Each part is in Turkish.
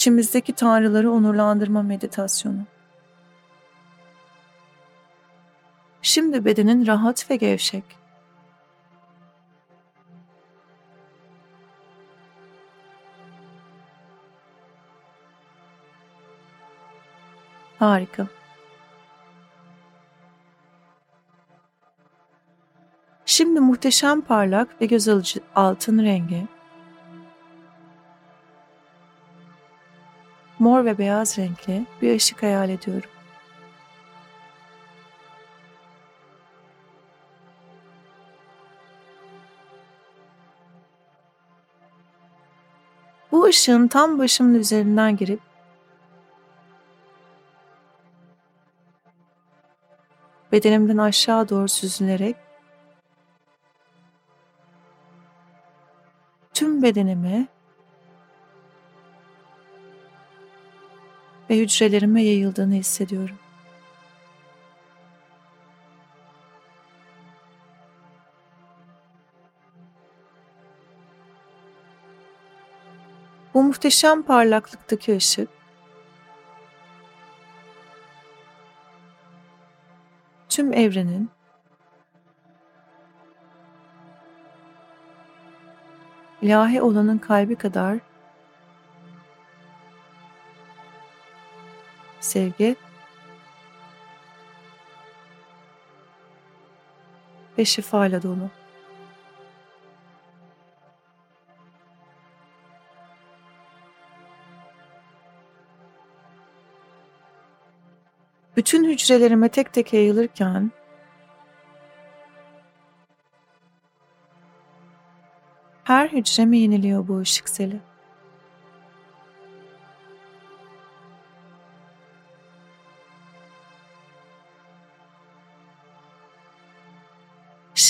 İçimizdeki tanrıları onurlandırma meditasyonu. Şimdi bedenin rahat ve gevşek. Harika. Şimdi muhteşem parlak ve göz alıcı altın rengi mor ve beyaz renkli bir ışık hayal ediyorum. Bu ışığın tam başımın üzerinden girip bedenimden aşağı doğru süzülerek tüm bedenime ve hücrelerime yayıldığını hissediyorum. Bu muhteşem parlaklıktaki ışık tüm evrenin ilahi olanın kalbi kadar sevgi ve şifayla dolu. Bütün hücrelerime tek tek yayılırken her hücreme yeniliyor bu ışık seli.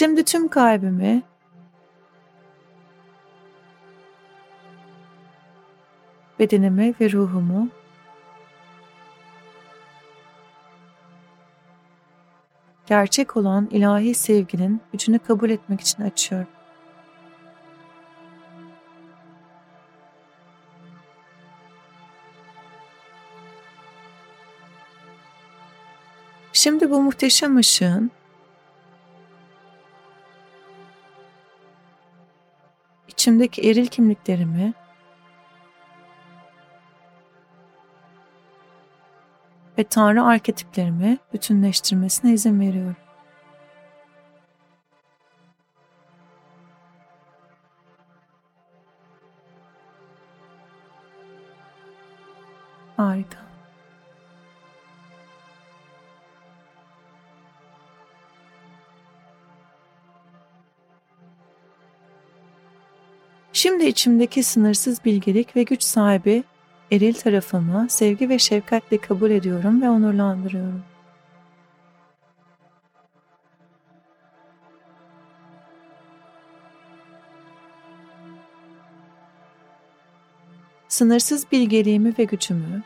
Şimdi tüm kalbimi bedenimi ve ruhumu gerçek olan ilahi sevginin gücünü kabul etmek için açıyorum. Şimdi bu muhteşem ışığın içimdeki eril kimliklerimi ve Tanrı arketiplerimi bütünleştirmesine izin veriyorum. Şimdi içimdeki sınırsız bilgelik ve güç sahibi eril tarafımı sevgi ve şefkatle kabul ediyorum ve onurlandırıyorum. Sınırsız bilgeliğimi ve gücümü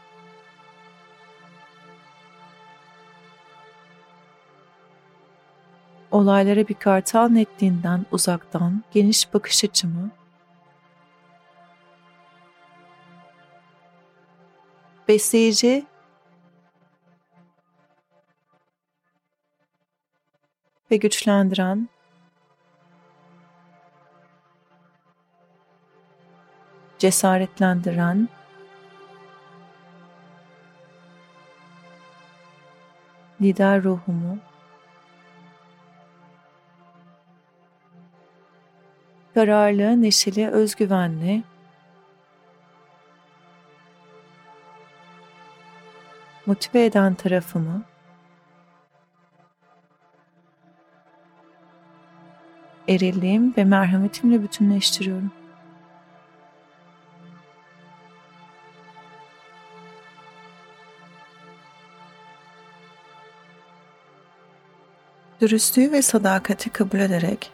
olaylara bir kartal netliğinden uzaktan geniş bakış açımı besleyici. Ve güçlendiren. Cesaretlendiren. Lider ruhumu. Kararlı, neşeli, özgüvenli motive eden tarafımı erilliğim ve merhametimle bütünleştiriyorum. Dürüstlüğü ve sadakati kabul ederek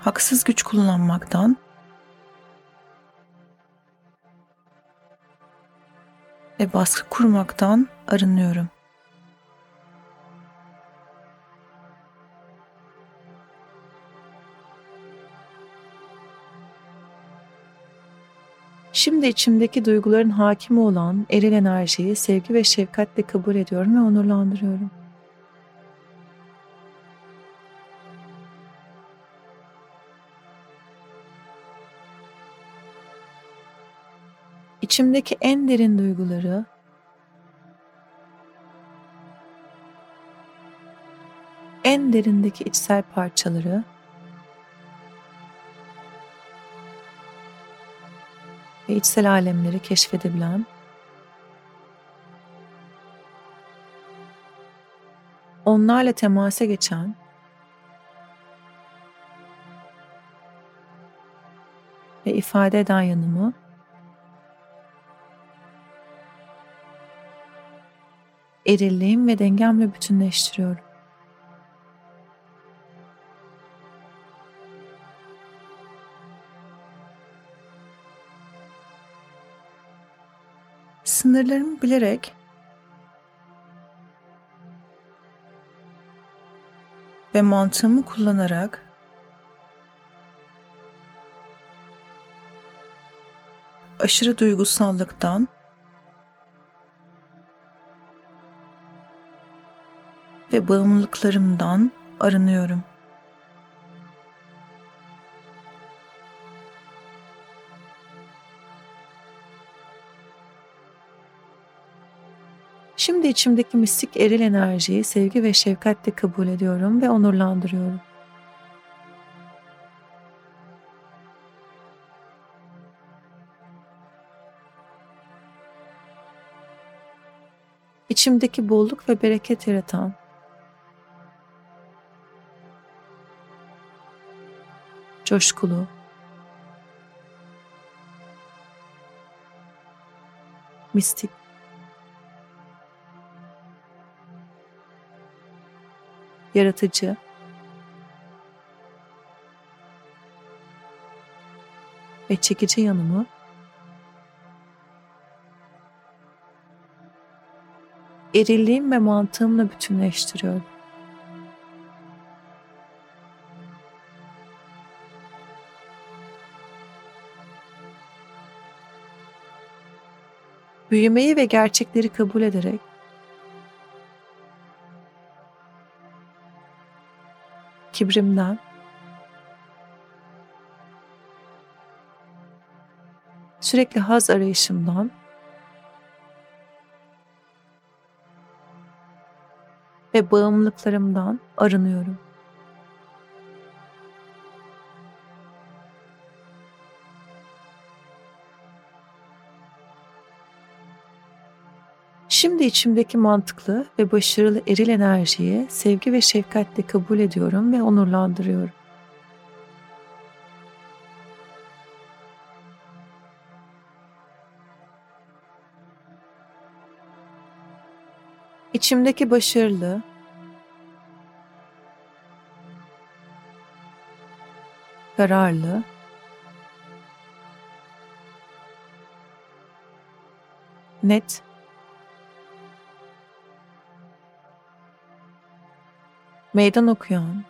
haksız güç kullanmaktan ve baskı kurmaktan arınıyorum. Şimdi içimdeki duyguların hakimi olan eril enerjiyi sevgi ve şefkatle kabul ediyorum ve onurlandırıyorum. İçimdeki en derin duyguları en derindeki içsel parçaları ve içsel alemleri keşfedebilen onlarla temasa geçen ve ifade eden yanımı erilliğim ve dengemle bütünleştiriyorum. Sınırlarımı bilerek ve mantığımı kullanarak aşırı duygusallıktan ve bağımlılıklarımdan arınıyorum. Şimdi içimdeki mistik eril enerjiyi sevgi ve şefkatle kabul ediyorum ve onurlandırıyorum. İçimdeki bolluk ve bereket yaratan coşkulu, mistik, yaratıcı, ve çekici yanımı. Erilliğim ve mantığımla bütünleştiriyorum. Büyümeyi ve gerçekleri kabul ederek kibrimden sürekli haz arayışımdan ve bağımlılıklarımdan arınıyorum. Şimdi içimdeki mantıklı ve başarılı eril enerjiyi sevgi ve şefkatle kabul ediyorum ve onurlandırıyorum. İçimdeki başarılı, kararlı, net meydan okuyan,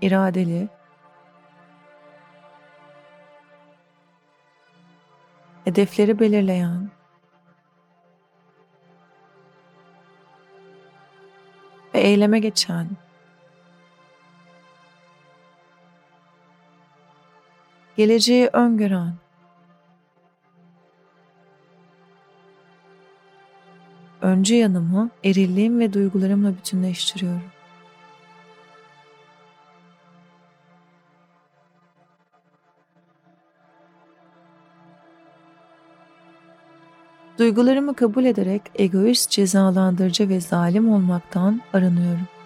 iradeli, hedefleri belirleyen. Ve eyleme geçen. Geleceği öngören öncü yanımı erilliğim ve duygularımla bütünleştiriyorum. Duygularımı kabul ederek egoist, cezalandırıcı ve zalim olmaktan arınıyorum.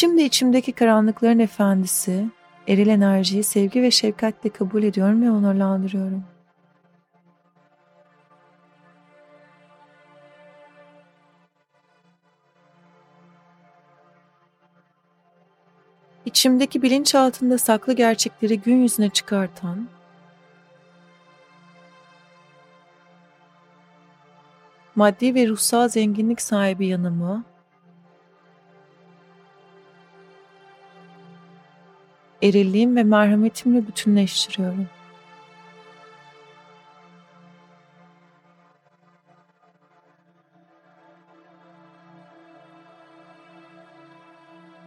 Şimdi içimdeki karanlıkların efendisi, eril enerjiyi sevgi ve şefkatle kabul ediyorum ve onurlandırıyorum. İçimdeki bilinç altında saklı gerçekleri gün yüzüne çıkartan maddi ve ruhsal zenginlik sahibi yanımı erilliğim ve merhametimle bütünleştiriyorum.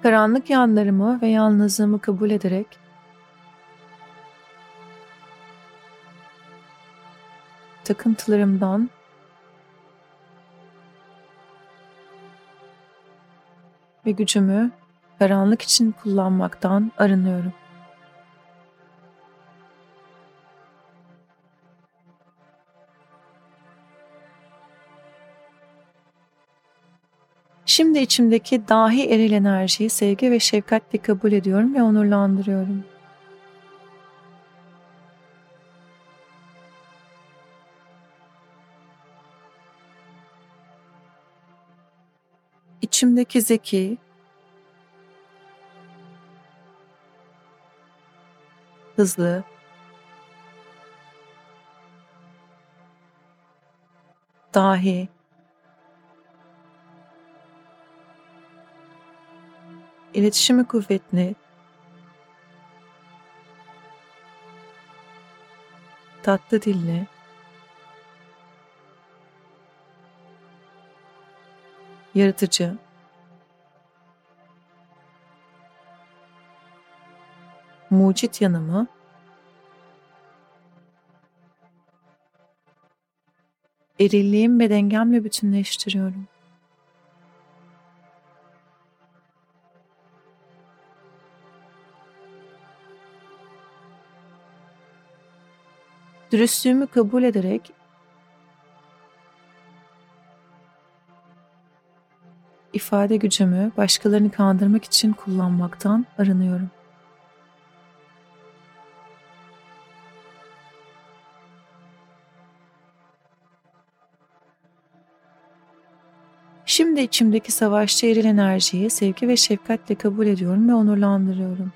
Karanlık yanlarımı ve yalnızlığımı kabul ederek takıntılarımdan ve gücümü karanlık için kullanmaktan arınıyorum. Şimdi içimdeki dahi eril enerjiyi sevgi ve şefkatle kabul ediyorum ve onurlandırıyorum. İçimdeki zeki, hızlı, dahi, iletişimi kuvvetli, tatlı dilli, yaratıcı, mucit yanımı erilliğim ve dengemle bütünleştiriyorum. Dürüstlüğümü kabul ederek ifade gücümü başkalarını kandırmak için kullanmaktan arınıyorum. Şimdi içimdeki savaşçı eril enerjiyi sevgi ve şefkatle kabul ediyorum ve onurlandırıyorum.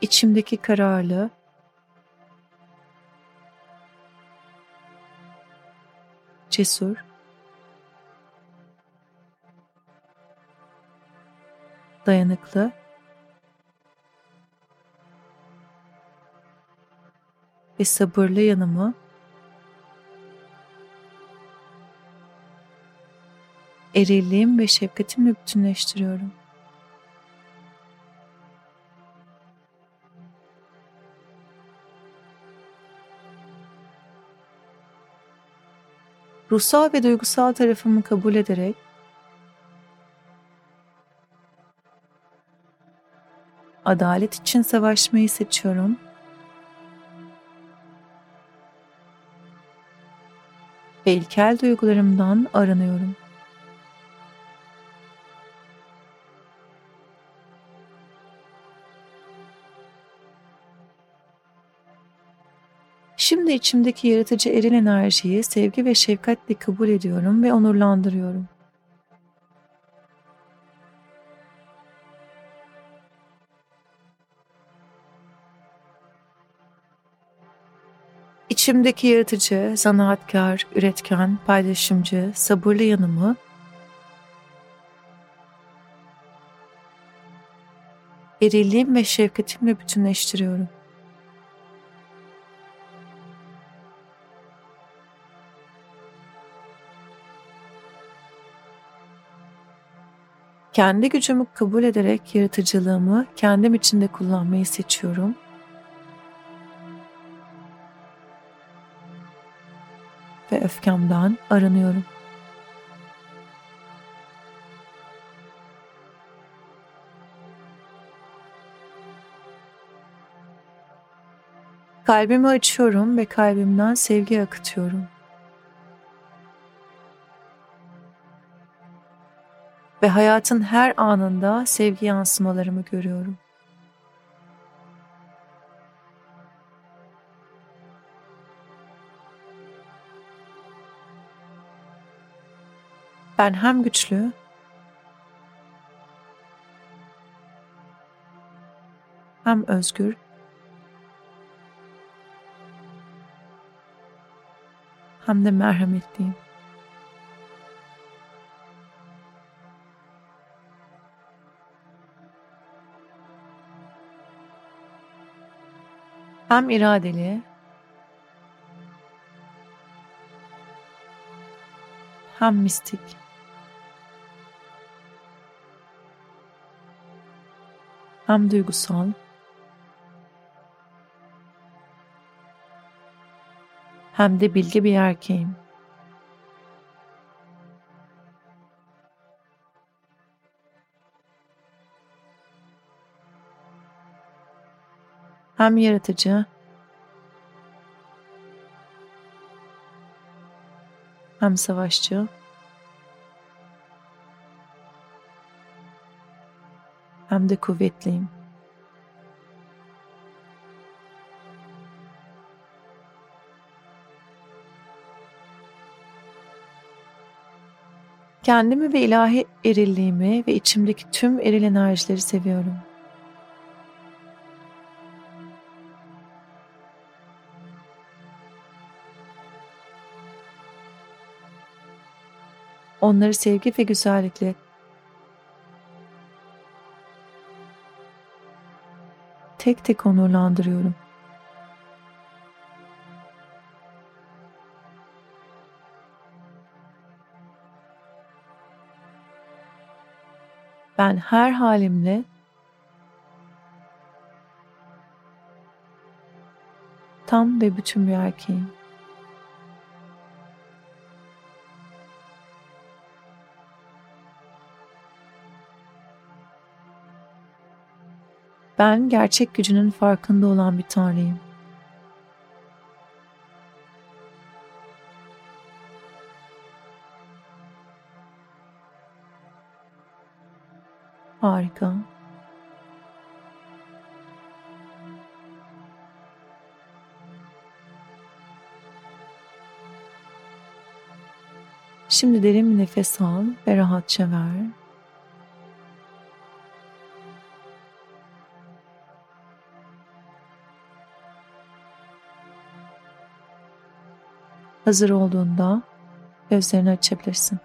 İçimdeki kararlı, cesur, dayanıklı ve sabırlı yanımı erilliğim ve şefkatimle bütünleştiriyorum. Ruhsal ve duygusal tarafımı kabul ederek adalet için savaşmayı seçiyorum ve ilkel duygularımdan arınıyorum. Şimdi içimdeki yaratıcı eril enerjiyi sevgi ve şefkatle kabul ediyorum ve onurlandırıyorum. İçimdeki yaratıcı, zanaatkar, üretken, paylaşımcı, sabırlı yanımı erilliğim ve şefkatimle bütünleştiriyorum. Kendi gücümü kabul ederek yaratıcılığımı kendim içinde kullanmayı seçiyorum ve öfkemden arınıyorum. Kalbimi açıyorum ve kalbimden sevgi akıtıyorum. Ve hayatın her anında sevgi yansımalarımı görüyorum. Ben hem güçlü hem özgür hem de merhametliyim. Hem iradeli hem mistik. Hem duygusal. Hem de bilgi bir erkeğim. Hem yaratıcı hem savaşçı hem de kuvvetliyim. Kendimi ve ilahi erilliğimi ve içimdeki tüm eril enerjileri seviyorum. Onları sevgi ve güzellikle tek tek onurlandırıyorum. Ben her halimle tam ve bütün bir erkeğim. Ben gerçek gücünün farkında olan bir tanrıyım. Harika. Şimdi derin bir nefes al ve rahatça ver. Hazır olduğunda gözlerini açabilirsin.